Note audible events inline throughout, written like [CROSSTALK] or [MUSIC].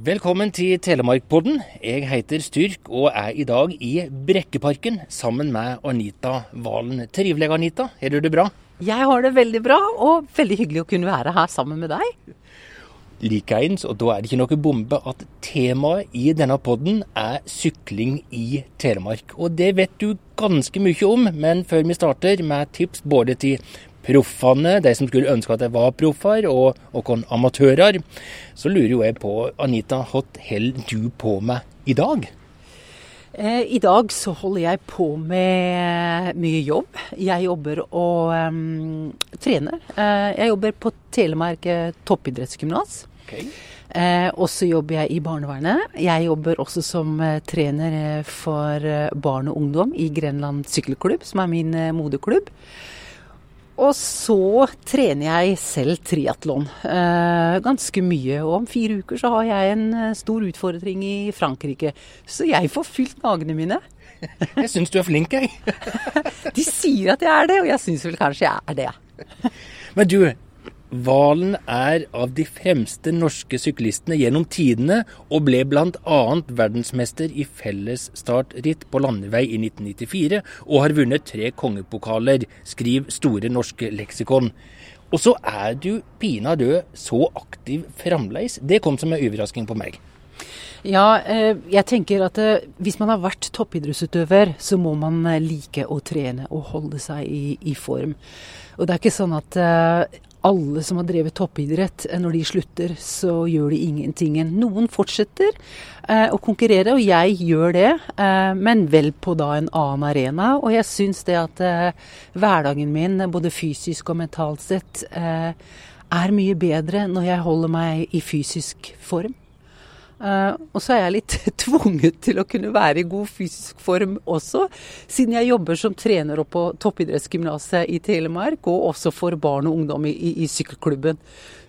Velkommen til Telemarkpodden. Jeg heter Styrk og er i dag i Brekkeparken sammen med Anita Valen. Trivelig, Anita. Er du det bra? Jeg har det veldig bra, og veldig hyggelig å kunne være her sammen med deg. Likeens, og da er det ikke noe bombe at temaet i denne podden er sykling i Telemark. Og det vet du ganske mye om, men før vi starter med tips både til proffene, de som skulle ønske at de var proffer, og oss amatører, så lurer jo jeg på, Anita, hva holder du på med i dag? Eh, I dag så holder jeg på med mye jobb. Jeg jobber og um, trener. Eh, jeg jobber på Telemark toppidrettsgymnas. Okay. Eh, og så jobber jeg i barnevernet. Jeg jobber også som eh, trener eh, for barn og ungdom i Grenland sykkelklubb, som er min moderklubb. Og så trener jeg selv triatlon eh, ganske mye. Og om fire uker så har jeg en stor utfordring i Frankrike. Så jeg får fylt magene mine. [LAUGHS] Jeg syns du er flink, jeg. [LAUGHS] De sier at jeg er det, og jeg syns vel kanskje jeg er det. Men du, Valen er av de fremste norske syklistene gjennom tidene, og ble bl.a. verdensmester i fellesstartritt på landevei i 1994, og har vunnet tre kongepokaler, skriver Store norske leksikon. Og så er du pinadø så aktiv fremdeles. Det kom som en overrasking på meg. Ja, eh, jeg tenker at eh, hvis man har vært toppidrettsutøver, så må man eh, like å trene og holde seg i, i form. Og det er ikke sånn at alle som har drevet toppidrett, eh, når de slutter, så gjør de ingenting. Noen fortsetter eh, å konkurrere, og jeg gjør det, eh, men vel på da en annen arena. Og jeg syns det at eh, hverdagen min, både fysisk og mentalt sett, eh, er mye bedre når jeg holder meg i fysisk form. Uh, og så er jeg litt [LAUGHS] tvunget til å kunne være i god fysisk form også, siden jeg jobber som trener på toppidrettsgymnaset i Telemark, og også for barn og ungdom i, i, i sykkelklubben.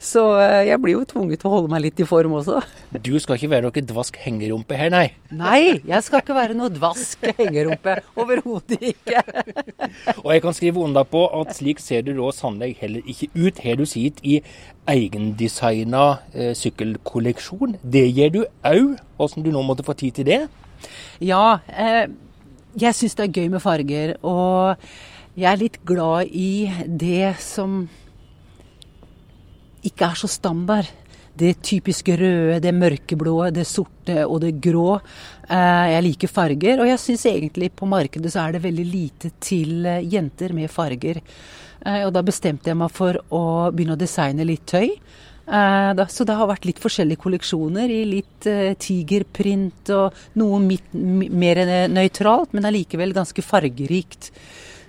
Så uh, jeg blir jo tvunget til å holde meg litt i form også. Du skal ikke være noe dvask hengerumpe her, nei? Nei, jeg skal ikke være noe dvask hengerumpe. Overhodet ikke. og jeg kan skrive under på at slik ser du da sannelig heller ikke ut. Har du sitt i egendesigna eh, sykkelkolleksjon. Det gjør du òg. Åssen du nå måtte få tid til det? Ja, eh, jeg syns det er gøy med farger. Og jeg er litt glad i det som ikke er så standard. Det typiske røde, det mørkeblå, det sorte og det grå. Eh, jeg liker farger, og jeg syns egentlig på markedet så er det veldig lite til eh, jenter med farger. Eh, og da bestemte jeg meg for å begynne å designe litt tøy. Så det har vært litt forskjellige kolleksjoner i litt tigerprint og noe mer nøytralt, men allikevel ganske fargerikt.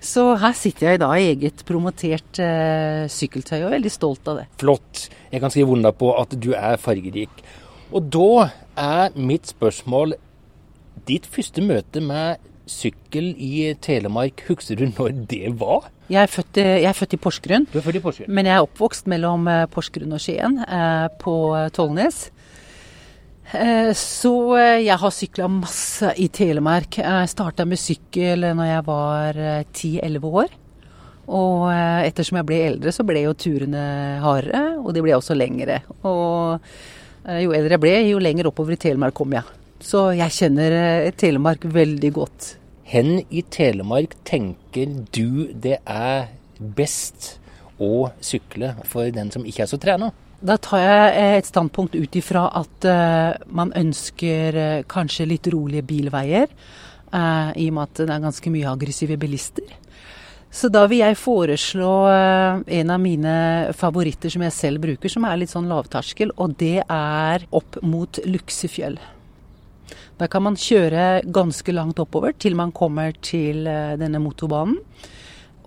Så her sitter jeg i dag i eget promotert eh, sykkeltøy og er veldig stolt av det. Flott. Jeg kan skrive under på at du er fargerik. Og da er mitt spørsmål ditt første møte med sykkel i Telemark, husker du når det var? Jeg er født, jeg er født i Porsgrunn. Du er født i Porsgrunn. Men jeg er oppvokst mellom eh, Porsgrunn og Skien, eh, på Tollnes. Eh, så jeg har sykla masse i Telemark. Jeg starta med sykkel når jeg var 10-11 år. Og ettersom jeg ble eldre, så ble jo turene hardere, og de ble også lengre. Og jo eldre jeg ble, jo lenger oppover i Telemark kom jeg. Så jeg kjenner Telemark veldig godt. Hen i Telemark tenker du det er best å sykle for den som ikke er så trena? Da tar jeg et standpunkt ut ifra at uh, man ønsker uh, kanskje litt rolige bilveier. I og med at det er ganske mye aggressive bilister. Så da vil jeg foreslå en av mine favoritter som jeg selv bruker, som er litt sånn lavterskel, og det er opp mot Luksefjell. Da kan man kjøre ganske langt oppover til man kommer til eh, denne motorbanen.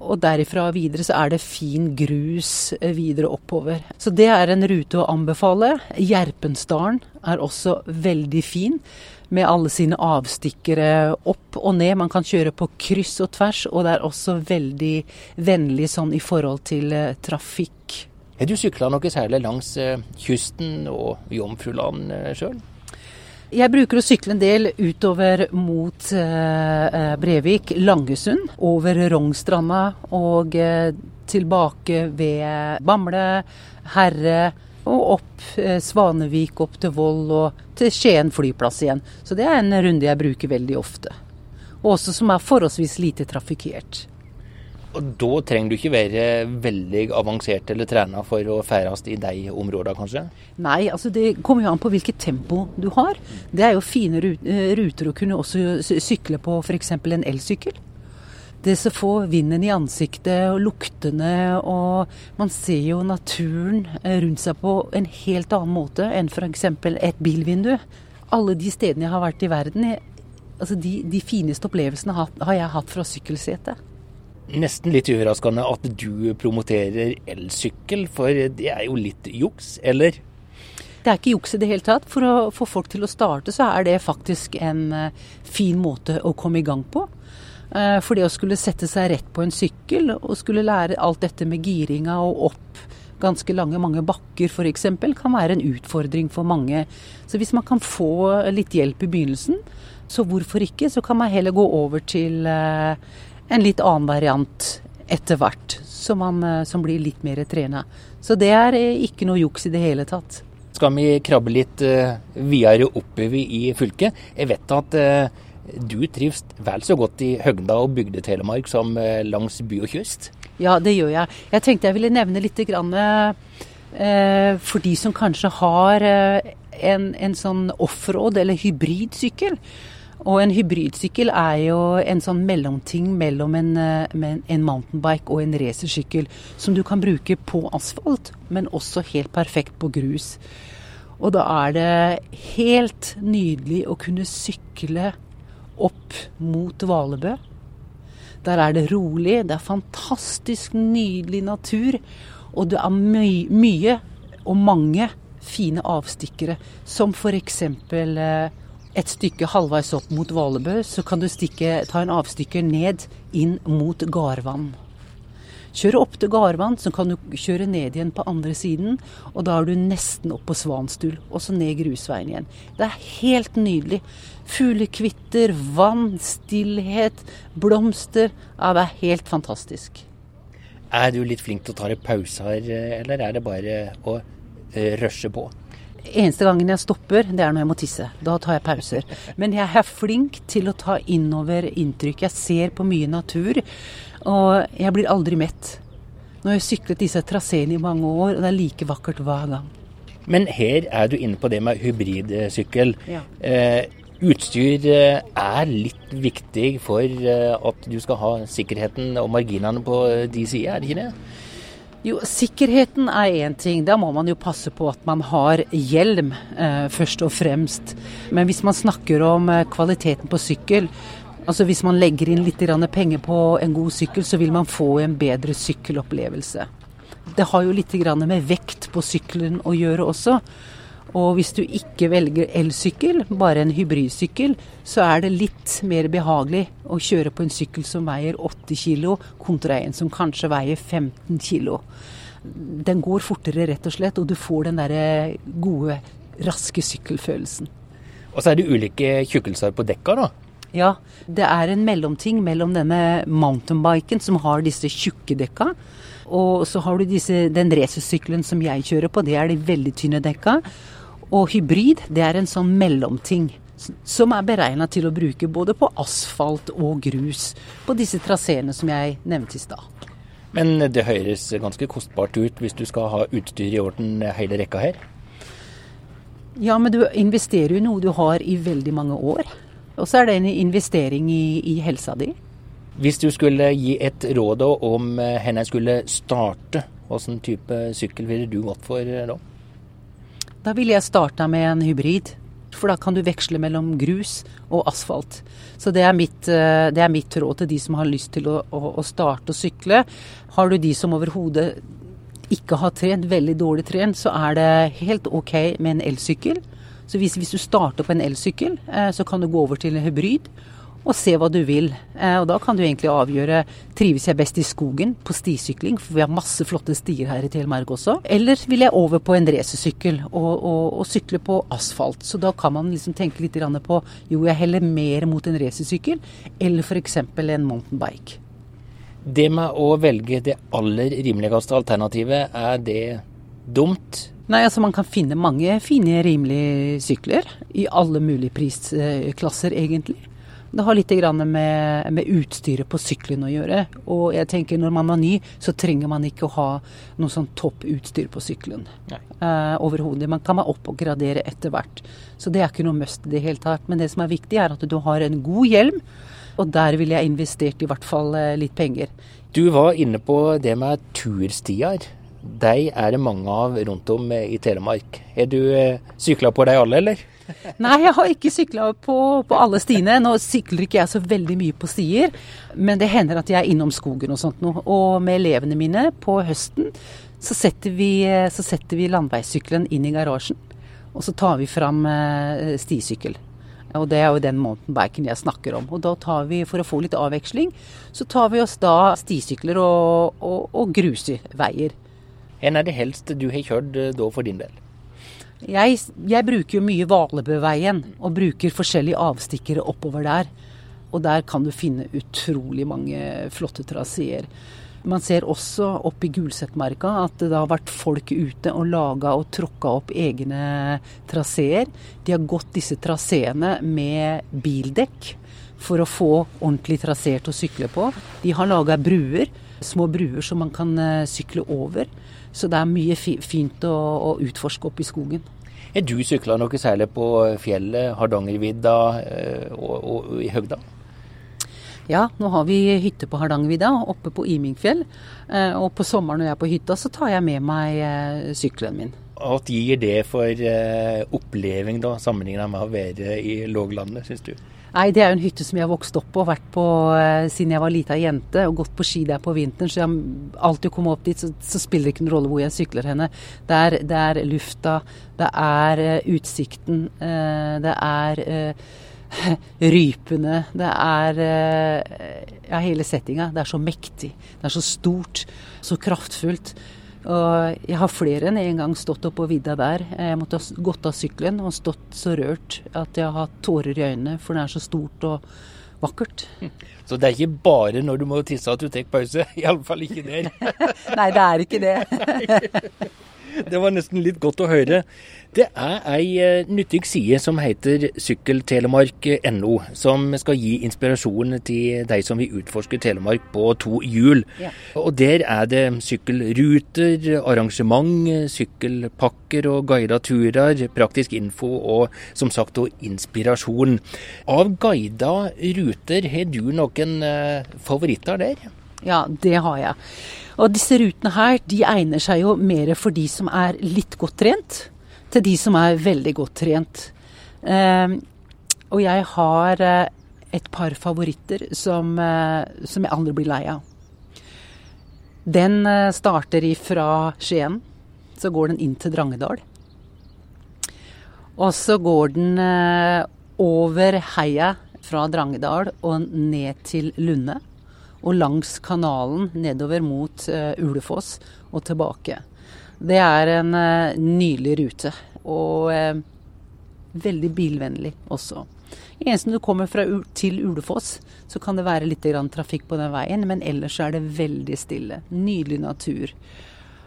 Og derifra videre så er det fin grus eh, videre oppover. Så det er en rute å anbefale. Gjerpensdalen er også veldig fin. Med alle sine avstikkere opp og ned. Man kan kjøre på kryss og tvers, og det er også veldig vennlig sånn i forhold til eh, trafikk. Har du sykla noe særlig langs kysten og Jomfruland sjøl? Jeg bruker å sykle en del utover mot eh, Brevik, Langesund, over Rognstranda og eh, tilbake ved Bamble, Herre, og opp eh, Svanevik, opp til Voll og til Skien flyplass igjen. Så det er en runde jeg bruker veldig ofte. Og også som er forholdsvis lite trafikkert. Og Da trenger du ikke være veldig avansert eller trena for å ferdes i de områdene, kanskje? Nei, altså det kommer jo an på hvilket tempo du har. Det er jo fine eh, ruter å kunne også sykle på f.eks. en elsykkel. Det så få vinden i ansiktet og luktene, og man ser jo naturen eh, rundt seg på en helt annen måte enn f.eks. et bilvindu. Alle de stedene jeg har vært i verden, altså de, de fineste opplevelsene har jeg hatt fra sykkelsetet. Nesten litt overraskende at du promoterer elsykkel, for det er jo litt juks, eller? Det er ikke juks i det hele tatt. For å få folk til å starte, så er det faktisk en uh, fin måte å komme i gang på. Uh, for det å skulle sette seg rett på en sykkel og skulle lære alt dette med giringa og opp ganske lange, mange bakker f.eks., kan være en utfordring for mange. Så hvis man kan få litt hjelp i begynnelsen, så hvorfor ikke? Så kan man heller gå over til uh, en litt annen variant etter hvert, som, man, eh, som blir litt mer trena. Så det er eh, ikke noe juks i det hele tatt. Skal vi krabbe litt uh, videre oppover i fylket? Jeg vet at uh, du trives vel så godt i Høgda og Bygde-Telemark som uh, langs by og kyst? Ja, det gjør jeg. Jeg tenkte jeg ville nevne litt grann, for de som kanskje har en, en sånn offroad eller hybridsykkel. Og en hybridsykkel er jo en sånn mellomting mellom en, eh, en mountainbike og en racersykkel, som du kan bruke på asfalt, men også helt perfekt på grus. Og da er det helt nydelig å kunne sykle opp mot Valebø. Der er det rolig, det er fantastisk nydelig natur, og det er my mye og mange fine avstikkere, som f.eks. Eh, et stykke halvveis opp mot Valebø, så kan du stikke, ta en avstykker ned inn mot Garvann. Kjøre opp til Garvann, så kan du kjøre ned igjen på andre siden. Og da er du nesten opp på Svanstul, og så ned grusveien igjen. Det er helt nydelig. Fuglekvitter, vann, stillhet, blomster. Ja, det er helt fantastisk. Er du litt flink til å ta deg pauser, eller er det bare å eh, rushe på? Eneste gangen jeg stopper, det er når jeg må tisse. Da tar jeg pauser. Men jeg er flink til å ta innover inntrykk. Jeg ser på mye natur, og jeg blir aldri mett. Nå har jeg syklet disse traseene i mange år, og det er like vakkert hver gang. Men her er du inne på det med hybridsykkel. Ja. Eh, utstyr eh, er litt viktig for eh, at du skal ha sikkerheten og marginene på de sider, er det ikke det? Jo, sikkerheten er én ting. Da må man jo passe på at man har hjelm, eh, først og fremst. Men hvis man snakker om eh, kvaliteten på sykkel, altså hvis man legger inn litt penger på en god sykkel, så vil man få en bedre sykkelopplevelse. Det har jo litt med vekt på sykkelen å gjøre også. Og hvis du ikke velger elsykkel, bare en hybridsykkel, så er det litt mer behagelig å kjøre på en sykkel som veier 8 kg, kontra en som kanskje veier 15 kg. Den går fortere, rett og slett, og du får den derre gode, raske sykkelfølelsen. Og så er det ulike tjukkelser på dekka, da? Ja, det er en mellomting mellom denne mountainbiken som har disse tjukke dekka. Og så har du disse, den racersykkelen som jeg kjører på, det er de veldig tynne dekka. Og hybrid, det er en sånn mellomting som er beregna til å bruke både på asfalt og grus på disse traseene som jeg nevnte i stad. Men det høres ganske kostbart ut hvis du skal ha utstyr i orden hele rekka her? Ja, men du investerer jo noe du har i veldig mange år. Og så er det en investering i, i helsa di. Hvis du skulle gi et råd om hvor jeg skulle starte, hvilken type sykkel ville du gått for da? Da ville jeg starta med en hybrid. For da kan du veksle mellom grus og asfalt. Så det er mitt, eh, det er mitt råd til de som har lyst til å, å, å starte å sykle. Har du de som overhodet ikke har trent, veldig dårlig trent, så er det helt OK med en elsykkel. Så hvis, hvis du starter på en elsykkel, eh, så kan du gå over til en hybrid og se hva du vil. Eh, og da kan du egentlig avgjøre trives jeg best i skogen, på stisykling, for vi har masse flotte stier her i Telemark også, eller vil jeg over på en racersykkel og, og, og, sykle på asfalt. Så da kan man liksom tenke litt på jo, jeg heller mer mot en racersykkel, eller f.eks. en mountainbike. Det med å velge det aller rimeligste alternativet, er det dumt Nei, altså Man kan finne mange fine, rimelige sykler. I alle mulige prisklasser, egentlig. Det har litt med, med, utstyret på sykkelen å gjøre. Og jeg tenker når man er ny, så trenger man ikke å ha noe sånn topp utstyr på sykkelen. Uh, Overhodet. Man kan være oppgradere etter hvert. Så det er ikke noe must i det hele tatt. Men det som er viktig, er at du har en god hjelm. Og der ville jeg investert i hvert fall uh, litt penger. Du var inne på det med turstier. De er det mange av rundt om i Telemark. Er du uh, sykla på de alle, eller? Nei, jeg har ikke sykla på, på, alle stiene. Nå sykler ikke jeg så veldig mye på stier, men det hender at jeg er innom skogen og sånt noe. Og med elevene mine på høsten så setter vi, så vi landeveissykkelen inn i garasjen. Og så tar vi fram eh, stisykkel. Og det er jo den mountainbiken jeg snakker om. Og da tar vi, for å få litt avveksling, så tar vi oss da stisykler og, og, og grusveier. Hvor er det helst du har kjørt eh, da for din del? Jeg, jeg bruker jo mye Valebøveien, og bruker forskjellige avstikkere oppover der. Og der kan du finne utrolig mange flotte traseer. Man ser også oppe i Gulsetmarka at det har vært folk ute og laga og tråkka opp egne traseer. De har gått disse traseene med bildekk for å få ordentlig traseer til å sykle på. De har laga bruer, små bruer som man kan eh, sykle over. Så det er mye fint å, å utforske opp i skogen. Er du sykla noe særlig på fjellet, Hardangervidda eh, og, og, og i Høgda? Ja, nå har vi hytte på Hardangervidda, oppe på Imingfjell. Eh, og på sommeren når jeg er på hytta, så tar jeg med meg sykkelen min. Hva gir det for oppleving, da, sammenlignet med å være i låglandet, syns du? Nei, det er jo en hytte som jeg har vokst opp på og vært på eh, siden jeg var lita jente. Og gått på ski der på vinteren. Så jeg alltid kommer opp dit, så, så, spiller det ikke noen rolle hvor jeg sykler henne. Det er, det er lufta, det er uh, utsikten, uh, det er [LAUGHS] rypene, det er ja, hele settinga. Det er så mektig. Det er så stort, så kraftfullt. Og jeg har flere enn en gang stått oppå vidda der. Jeg måtte ha gått av sykkelen og stått så rørt at jeg har hatt tårer i øynene, for det er så stort og vakkert. [LAUGHS] Så det er ikke bare når du må tisse at du tar pause? [LAUGHS] Iallfall ikke der. [LAUGHS] Nei, det er ikke det. Det var nesten litt godt å høre. Det er ei eh, nyttig side som heter sykkeltelemark.no, som skal gi inspirasjon til de som vil utforske Telemark på to hjul. Ja. Og Der er det sykkelruter, arrangement, sykkelpakker og guida turer, praktisk info og som sagt og inspirasjon. Av guida ruter, har du noen eh, favoritter der? Ja, det har jeg. Og disse rutene her de egner seg jo mer for de som er litt godt trent, til de som er veldig godt trent. Eh, og jeg har eh, et par favoritter som, eh, som jeg aldri blir lei av. Den eh, starter ifra Skien. Så går den inn til Drangedal. Og så går den over heia fra Drangedal og ned til Lunde og langs kanalen nedover mot uh, Ulefoss og tilbake. Det er en nylig nydelig rute, og uh, veldig bilvennlig også. Eneste du kommer fra, til Ulefoss, så kan det være litt trafikk på den veien, men ellers er det veldig stille. Nydelig natur.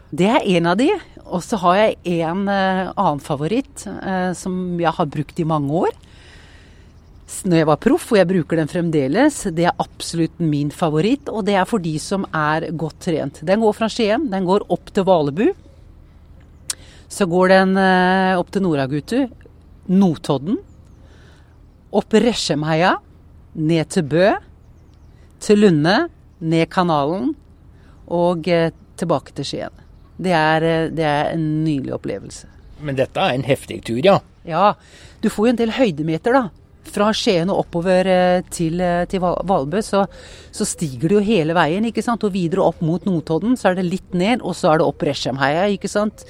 Det er en av de. Og så har jeg en annen favoritt som jeg har brukt i mange år når jeg var proff, og jeg bruker den fremdeles. Det er absolutt min favoritt, og det er for de som er godt trent. Den går fra Skien, den går opp til Valebu. Så går den eh, opp til Noragutu, Notodden, opp Resjemheia, ned til Bø, til Lunde, ned kanalen og eh, tilbake til Skien. Det er, eh, det er en nydelig opplevelse. Men dette er en heftig tur, ja? Ja. Du får jo en del høydemeter, da fra Skien og oppover eh, til, eh, til Valbø, så, så, stiger det jo hele veien. ikke sant? Og videre opp mot Notodden, så er det litt ned, og så er det opp Reshemheia, ikke sant.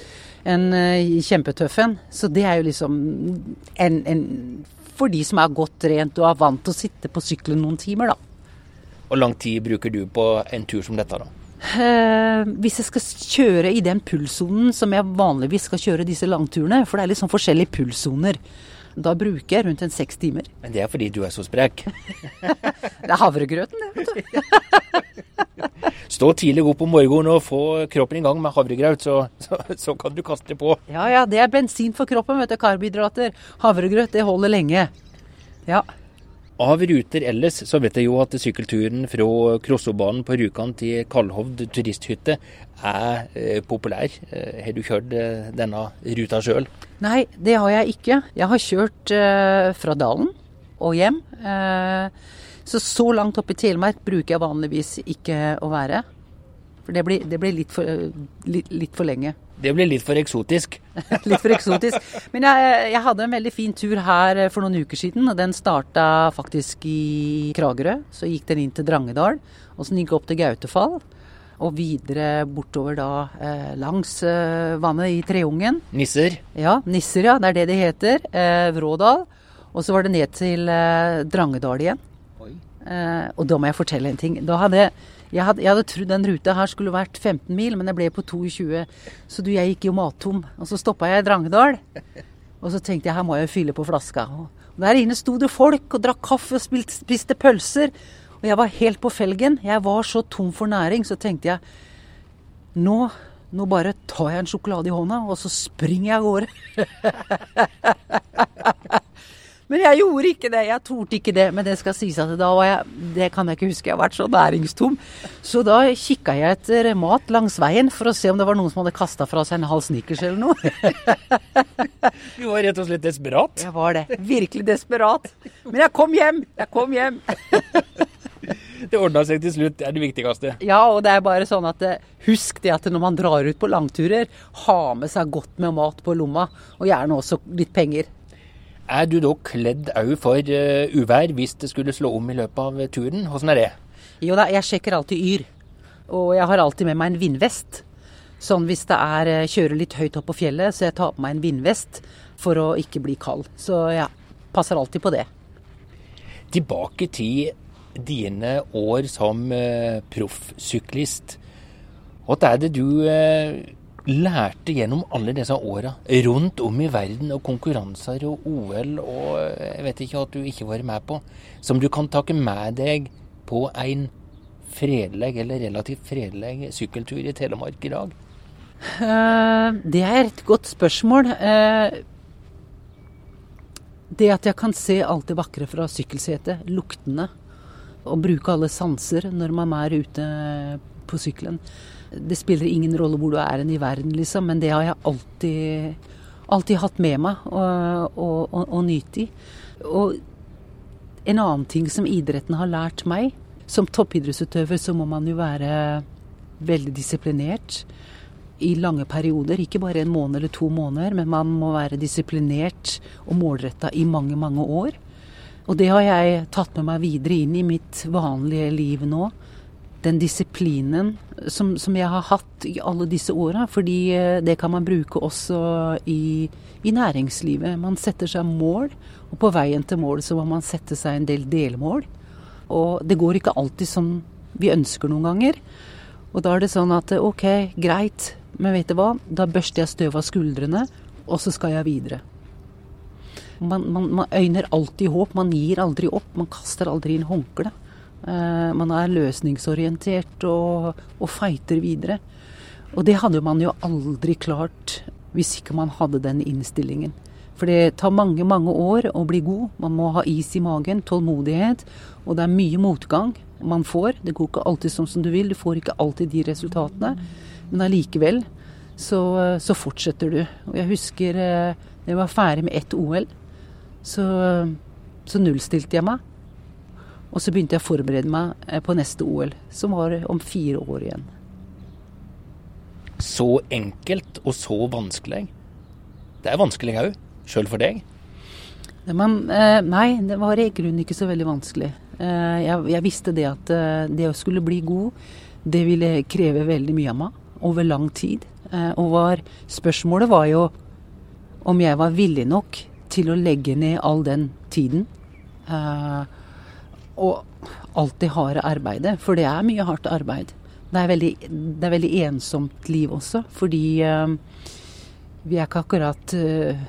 En uh, kjempetøff en. Så det er jo liksom en, en, for de som er godt trent og er vant til å sitte på sykkelen noen timer, da. Hvor lang tid bruker du på en tur som dette, da? Uh, hvis jeg skal kjøre i den pulssonen som jeg vanligvis skal kjøre disse langturene, for det er litt sånn forskjellige pulssoner. Da bruker jeg rundt en seks timer. Men det er fordi du er så sprek? [LAUGHS] det er havregrøten, det, vet du. [LAUGHS] stå tidlig opp om morgenen og få kroppen i gang med havregrøt, så, så, så, kan du kaste på. Ja, ja. Det er bensin for kroppen, vet du. Karbohydrater. Havregrøt, det holder lenge. Ja. Av ruter ellers så vet jeg jo at sykkelturen fra Krossobanen på Rjukan til Kalhovd turisthytte er eh, populær. Eh, har du kjørt eh, denne ruta sjøl? Nei, det har jeg ikke. Jeg har kjørt fra Dalen og hjem. Så så langt oppe i Telemark bruker jeg vanligvis ikke å være. For det blir, det blir litt, for, litt, litt for lenge. Det blir litt for eksotisk. [LAUGHS] litt for eksotisk. Men jeg, jeg, hadde en veldig fin tur her for noen uker siden. og Den starta faktisk i Kragerø. Så gikk den inn til Drangedal. Og så gikk opp til Gautefall. Og videre bortover da eh, langs eh, vannet i Treungen. Nisser? Ja, Nisser, ja. Det er det det heter. Eh, Vrådal. Og så var det ned til eh, Drangedal igjen. Eh, og da må jeg fortelle en ting. Da hadde jeg hadde, jeg hadde trodd den ruta her skulle vært 15 mil, men jeg ble på 22. Så du, jeg gikk jo mattom. Og så stoppa jeg i Drangedal. Og så tenkte jeg her må jeg fylle på flaska. Og der inne sto det folk og drakk kaffe og spilte, spiste pølser. Og jeg var helt på felgen. Jeg var så tom for næring, så tenkte jeg nå, nå bare tar jeg en sjokolade i hånda, og så springer jeg av gårde. [LAUGHS] Men jeg gjorde ikke det. Jeg torde ikke det. Men det skal sies at da var jeg Det kan jeg ikke huske. Jeg har vært så næringstom. Så da kikka jeg etter mat langs veien for å se om det var noen som hadde kasta fra seg en halv snickers eller noe. [LAUGHS] du var rett og slett desperat? Jeg var det. Virkelig desperat. Men jeg kom hjem. Jeg kom hjem. [LAUGHS] det ordna seg til slutt. Det er det viktigste. Ja, og det er bare sånn at eh, husk det at når man drar ut på langturer, ha med seg godt med mat på lomma. Og gjerne også litt penger. Er du da kledd òg for uh, uvær hvis det skulle slå om i løpet av turen? Hvordan er det? Jo da, jeg sjekker alltid Yr. Og jeg har alltid med meg en vindvest. Sånn hvis det er uh, kjører litt høyt opp på fjellet, så jeg tar på meg en vindvest for å ikke bli kald. Så ja, passer alltid på det. Tilbake til dine år som uh, proffsyklist. Hva er det du lærte gjennom alle disse åra rundt om i verden, og konkurranser og OL og jeg vet ikke at du ikke var med på, som du kan takke med deg på en fredelig eller relativt fredelig sykkeltur i Telemark i dag? Uh, det er et godt spørsmål. Uh, det at jeg kan se alt det vakre fra sykkelsetet, luktene, og bruke alle sanser når man er ute på sykkelen. Det spiller ingen rolle hvor du er i verden, liksom, men det har jeg alltid, alltid hatt med meg og, og, og, og nytt i. Og en annen ting som idretten har lært meg Som toppidrettsutøver så må man jo være veldig disiplinert i lange perioder. Ikke bare en måned eller to måneder, men man må være disiplinert og målretta i mange, mange år. Og det har jeg tatt med meg videre inn i mitt vanlige liv nå den disiplinen som, som, jeg har hatt i alle disse åra. Fordi eh, det kan man bruke også i, i, næringslivet. Man setter seg mål, og på veien til mål så må man sette seg en del delmål. Og det går ikke alltid som vi ønsker noen ganger. Og da er det sånn at OK, greit, men vet du hva? Da børster jeg støv av skuldrene, og så skal jeg videre. Man, man, man øyner alltid håp. Man gir aldri opp. Man kaster aldri inn håndkle. Uh, man er løsningsorientert og, og fighter videre. Og det hadde man jo aldri klart hvis ikke man hadde den innstillingen. For det tar mange, mange år å bli god. Man må ha is i magen, tålmodighet. Og det er mye motgang man får. Det går ikke alltid sånn som du vil. Du får ikke alltid de resultatene. Men allikevel så, så fortsetter du. Og jeg husker da eh, jeg var ferdig med ett OL, så, så nullstilte jeg meg. Og så begynte jeg å forberede meg eh, på neste OL, som var om fire år igjen. Så enkelt og så vanskelig. Det er vanskelig òg, sjøl for deg? Men, eh, nei, det var i grunnen ikke så veldig vanskelig. Eh, jeg, jeg, visste det at det å skulle bli god, det ville kreve veldig mye av meg over lang tid. Og var, spørsmålet var jo om jeg var villig nok til å legge ned all den tiden. Uh, og alltid harde arbeidet. For det er mye hardt arbeid. Det er veldig, det er veldig ensomt liv også, fordi uh, vi er ikke akkurat uh,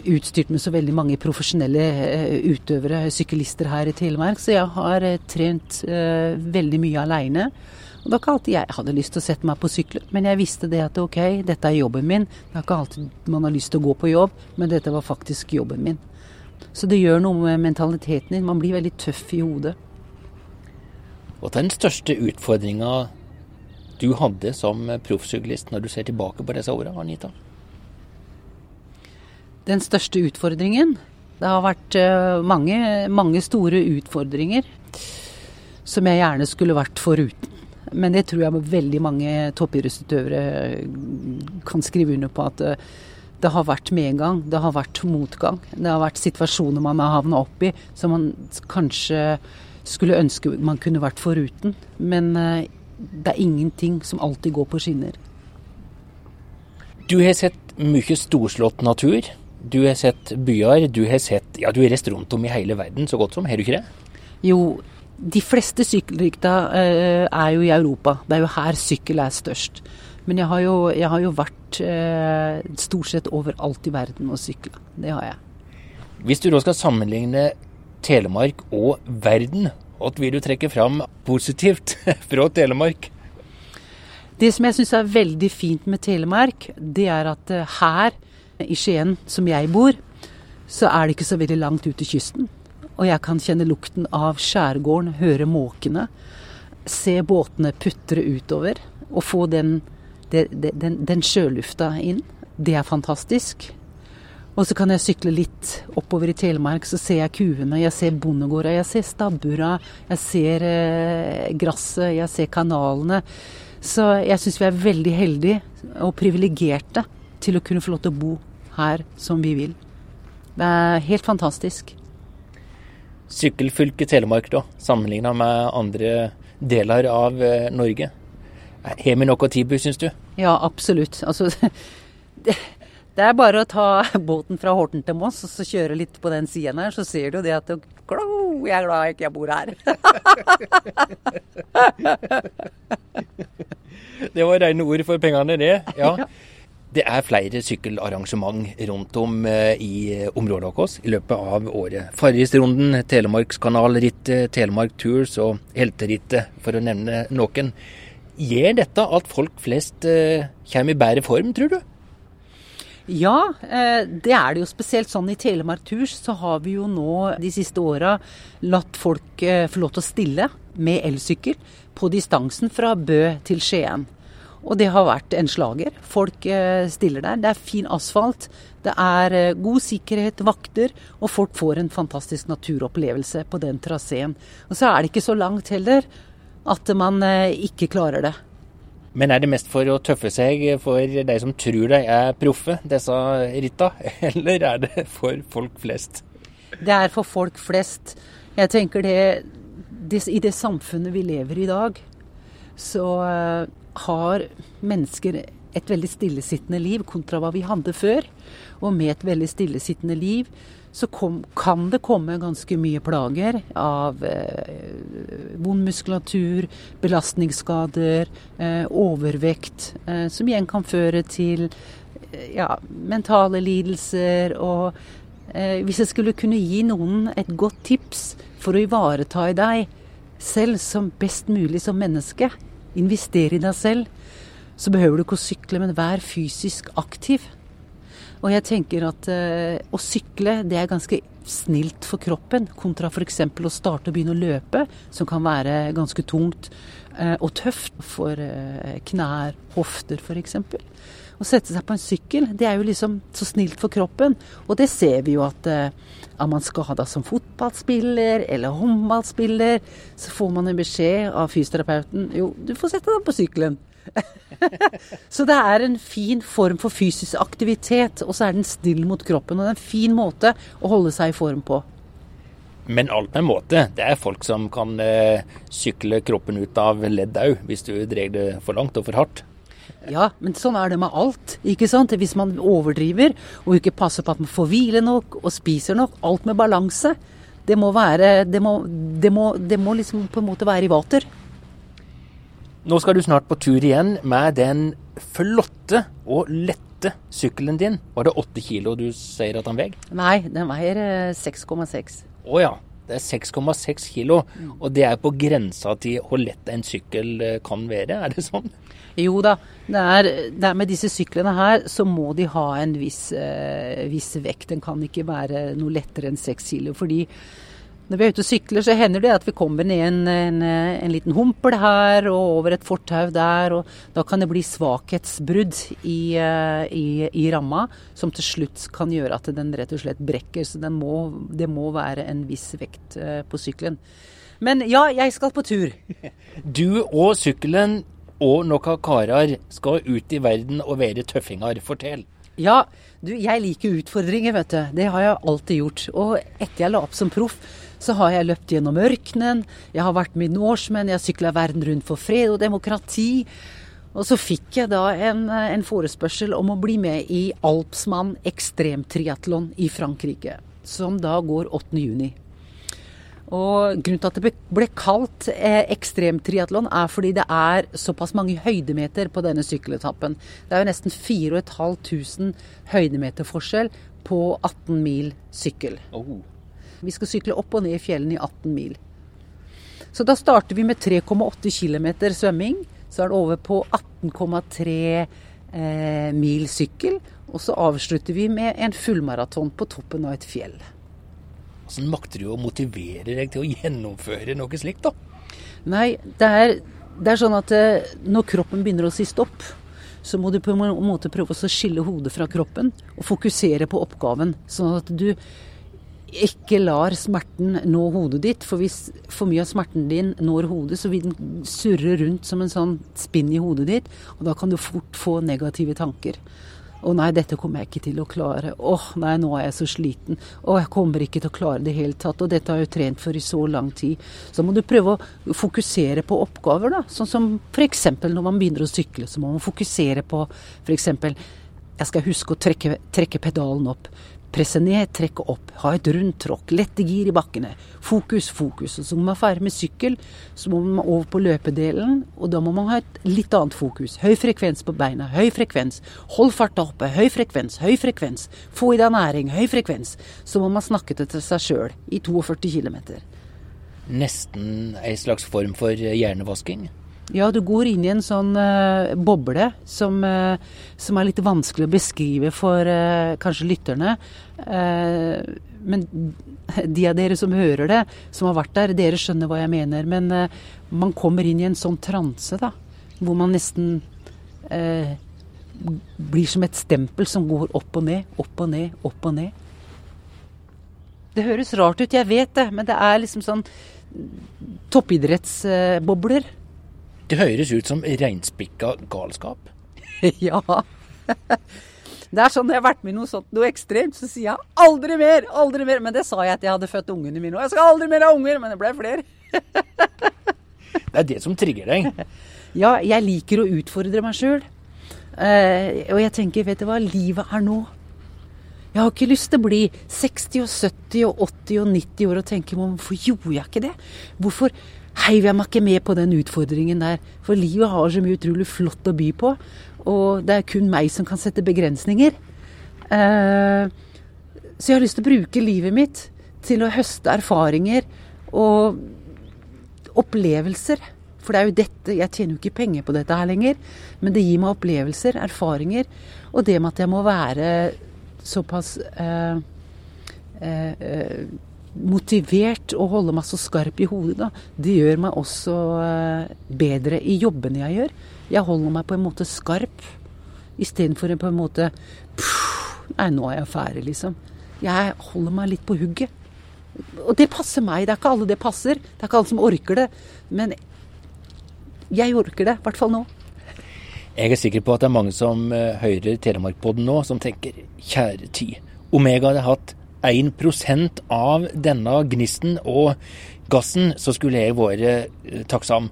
utstyrt med så veldig mange profesjonelle uh, utøvere, syklister her i Telemark, så jeg har uh, trent veldig mye aleine. Og det var ikke alltid jeg hadde lyst til å sette meg på sykler, men jeg visste det at ok, dette er jobben min. Det er ikke alltid man har lyst til å gå på jobb, men dette var faktisk jobben min. Så det gjør noe med mentaliteten din. Man blir veldig tøff i hodet. Hva er den største utfordringa du hadde som proffsyklist når du ser tilbake på disse åra, Anita? Den største utfordringen? Det har vært uh, mange, mange store utfordringer som jeg gjerne skulle vært foruten. Men det tror jeg veldig mange toppidrettsutøvere kan skrive under på at uh, det har vært medgang, det har vært motgang. Det har vært situasjoner man har havna opp i som man kanskje skulle ønske man kunne vært foruten. Men uh, det er ingenting som alltid går på skinner. Du har sett mye storslått natur. Du har sett byer. Du har sett Ja, du har reist rundt om i hele verden så godt som, har du ikke det? Jo, de fleste sykkelrykta uh, er jo i Europa. Det er jo her sykkel er størst. Men jeg har jo, jeg har jo vært uh, stort sett overalt i verden og sykla. Det har jeg. Hvis du da skal sammenligne Telemark og verden, hva vil du trekke fram positivt [LAUGHS] fra Telemark? Det som jeg syns er veldig fint med Telemark, det er at uh, her i Skien, som jeg bor, så er det ikke så veldig langt ut til kysten. Og jeg kan kjenne lukten av skjærgården, høre måkene, se båtene putre utover. Og få den, den, den, den sjølufta inn. Det er fantastisk. Og så kan jeg sykle litt oppover i Telemark, så ser jeg kuene, jeg ser bondegårda, jeg ser stabbura, jeg ser eh, gresset, jeg ser kanalene. Så jeg syns vi er veldig heldige og privilegerte til å kunne få lov til å bo her som vi vil. Det er helt fantastisk. Sykkelfylket Telemark, da, sammenligna med andre deler av eh, Norge. Har vi noe å tilby, syns du? Ja, absolutt. Altså, [LAUGHS] det, det, er bare å ta båten fra Horten til Moss og så kjøre litt på den siden her, så ser du det at Klo, jeg er glad jeg ikke bor her. [LAUGHS] det var rene ord for pengene, det. [LAUGHS] Ja. Det er flere sykkelarrangement rundt om eh, i eh, området vårt i løpet av året. Farrisrunden, Telemarkskanalrittet, Telemark Tours og Helterittet, for å nevne noen. Gjør dette at folk flest eh, kommer i bedre form, tror du? Ja, det er det jo spesielt sånn i Telemark Tours. Så har vi jo nå de siste åra latt folk få lov til å stille med elsykkel på distansen fra Bø til Skien. Og det har vært en slager. Folk eh, stiller der. Det er fin asfalt. Det er eh, god sikkerhet, vakter, og folk får en fantastisk naturopplevelse på den traseen. Og så er det ikke så langt heller at man eh, ikke klarer det. Men er det mest for å tøffe seg for de som tror de er proffe, disse ritta, [LAUGHS] eller er det for folk flest? Det er for folk flest. Jeg tenker det, det I det samfunnet vi lever i i dag, så har mennesker et veldig stillesittende liv kontra hva vi hadde før. Og med et veldig stillesittende liv så kom, kan det komme ganske mye plager av eh, vond muskulatur, belastningsskader, eh, overvekt, eh, som igjen kan føre til eh, ja, mentale lidelser. Og eh, hvis jeg skulle kunne gi noen et godt tips for å ivareta i deg selv som best mulig som menneske, investere i deg selv. Så behøver du ikke å sykle, men vær fysisk aktiv. Og jeg tenker at uh, å sykle det er ganske snilt for kroppen, kontra f.eks. å starte og begynne å løpe, som kan være ganske tungt uh, og tøft for uh, knær, hofter f.eks. Å sette seg på en sykkel, det er jo liksom så snilt for kroppen. Og det ser vi jo at er man skada som fotballspiller eller håndballspiller, så får man en beskjed av fysioterapeuten jo, du får sette deg på sykkelen. [LAUGHS] så det er en fin form for fysisk aktivitet, og så er den snill mot kroppen. Og det er en fin måte å holde seg i form på. Men alt med måte. Det er folk som kan eh, sykle kroppen ut av ledd òg, hvis du drar det for langt og for hardt. Ja, men sånn er det med alt. ikke sant? Hvis man overdriver og ikke passer på at man får hvile nok og spiser nok, alt med balanse, det må være Det må, det må, det må liksom på en måte være i vater. Nå skal du snart på tur igjen med den flotte og lette sykkelen din? Var det åtte kilo du sier at den veier? Nei, den veier 6,6. Å ja. Det er 6,6 kilo, og det er på grensa til hvor lett en sykkel eh, kan være, er det sånn? Jo da, det er, det er med disse syklene her så må de ha en viss, eh, viss vekt. Den kan ikke være noe lettere enn 6 kilo. fordi når vi er ute og sykler, så hender det at vi kommer ned en, en, en liten humpel her og over et fortau der. og Da kan det bli svakhetsbrudd i, eh, i, i, ramma, som til slutt kan gjøre at den rett og slett brekker. Så må, det må være en viss vekt eh, på sykkelen. Men ja, jeg skal på tur. [LAUGHS] Du og sykkelen og noen karer skal ut i verden og være tøffinger. Fortell. Ja, du, jeg liker utfordringer, vet du. Det har jeg alltid gjort. Og etter jeg la opp som proff, så har jeg løpt gjennom ørkenen, jeg har vært med Norseman, jeg har sykla verden rundt for fred og demokrati. Og så fikk jeg da en, en forespørsel om å bli med i Alpsmann ekstremtriatlon i Frankrike, som da går 8. juni. Og Grunnen til at det ble kalt eh, ekstremtriatlon, er fordi det er såpass mange høydemeter på denne sykkeletappen. Det er jo nesten 4500 høydemeter forskjell på 18 mil sykkel. Oh. Vi skal sykle opp og ned i fjellene i 18 mil. Så da starter vi med 3,8 km svømming. Så er det over på 18,3 eh, mil sykkel. Og så avslutter vi med en fullmaraton på toppen av et fjell. Hvordan makter du å motivere deg til å gjennomføre noe slikt, da? Nei, det er, det er sånn at eh, når kroppen begynner å si stopp, så må du på en måte prøve å skille hodet fra kroppen og fokusere på oppgaven. Sånn at du ikke lar smerten nå hodet ditt. For hvis for mye av smerten din når hodet, så vil den surre rundt som en sånn spinn i hodet ditt. Og da kan du fort få negative tanker. Å nei, dette kommer jeg ikke til å klare. Åh, nei, nå er jeg så sliten. Å, jeg kommer ikke til å klare det i hele tatt. Og dette har jeg jo trent for i så lang tid. Så må du prøve å fokusere på oppgaver, da. Sånn som f.eks. når man begynner å sykle, så må man fokusere på f.eks. Jeg skal huske å trekke, trekke pedalen opp. Presse ned, trekke opp, ha et rundt tråkk, lette gir i bakkene. Fokus, fokus. Og så må man ferdig med sykkel, så må man over på løpedelen, og da må man ha et litt annet fokus. Høy frekvens på beina, høy frekvens. Hold farta oppe, høy frekvens, høy frekvens. Få i deg næring, høy frekvens. Så må man snakke til seg sjøl i 42 km. Nesten ei slags form for hjernevasking? Ja, du går inn i en sånn uh, boble som, uh, som, er litt vanskelig å beskrive for uh, kanskje lytterne. men de av dere som hører det, som har vært der, dere skjønner hva jeg mener. Men man kommer inn i en sånn transe, da. Hvor man nesten blir som et stempel som går opp og ned, opp og ned, opp og ned. Det høres rart ut, jeg vet det, men det er liksom sånn toppidrettsbobler. Det høres ut som reinspikka galskap. [LAUGHS] ja. [LAUGHS] Det er sånn Når jeg har vært med i noe sånt, noe ekstremt, så sier jeg aldri mer, aldri mer. Men det sa jeg at jeg hadde født ungene mine. Og jeg skal aldri mer ha unger, men det ble flere. [LAUGHS] det er det som trigger deg? Ja, jeg liker å utfordre meg sjøl. Eh, og jeg tenker, vet du hva, livet er nå. Jeg har ikke lyst til å bli 60 og 70 og 80 og 90 år og tenke hvorfor gjorde jeg ikke det? Hvorfor heiv jeg meg ikke med på den utfordringen der. For livet har så mye utrolig flott å by på. Og det er kun meg som kan sette begrensninger. Eh, så jeg har lyst til å bruke livet mitt til å høste erfaringer og opplevelser. For det er jo dette Jeg tjener jo ikke penger på dette her lenger, men det gir meg opplevelser, erfaringer. Og det med at jeg må være såpass eh, eh, eh motivert og holde meg så skarp i hodet, da, det gjør meg også eh, bedre i jobbene jeg gjør. Jeg holder meg på en måte skarp, istedenfor på en måte Nei, nå er jeg ferdig, liksom. Jeg holder meg litt på hugget. Og det passer meg. Det er ikke alle det passer. Det er ikke alle som orker det. Men jeg orker det, i hvert fall nå. Jeg er sikker på at det er mange som eh, hører Telemarkpodden nå, som tenker kjære tid. Omega hadde hatt 1% av denne gnisten og gassen, så skulle jeg vært eh, takksam.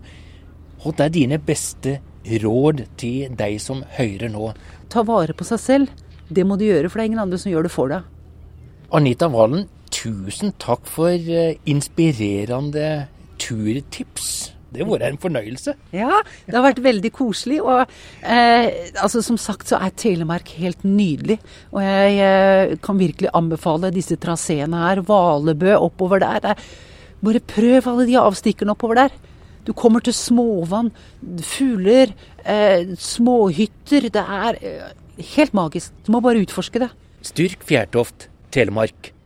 Hva er dine beste råd til deg som hører nå? Ta vare på seg selv. Det må du gjøre, for det er ingen andre som gjør det for deg. Anita Valen, tusen takk for eh, inspirerende turtips. Det har vært en fornøyelse. Ja, det har vært veldig koselig. Og eh, altså, som sagt så er Telemark helt nydelig. Og jeg eh, kan virkelig anbefale disse traseene her. Valebø oppover der. Er, bare prøv alle de avstikkerne oppover der. Du kommer til småvann, fugler, eh, småhytter. Det er eh, helt magisk. Du må bare utforske det. Styrk Fjærtoft, Telemark.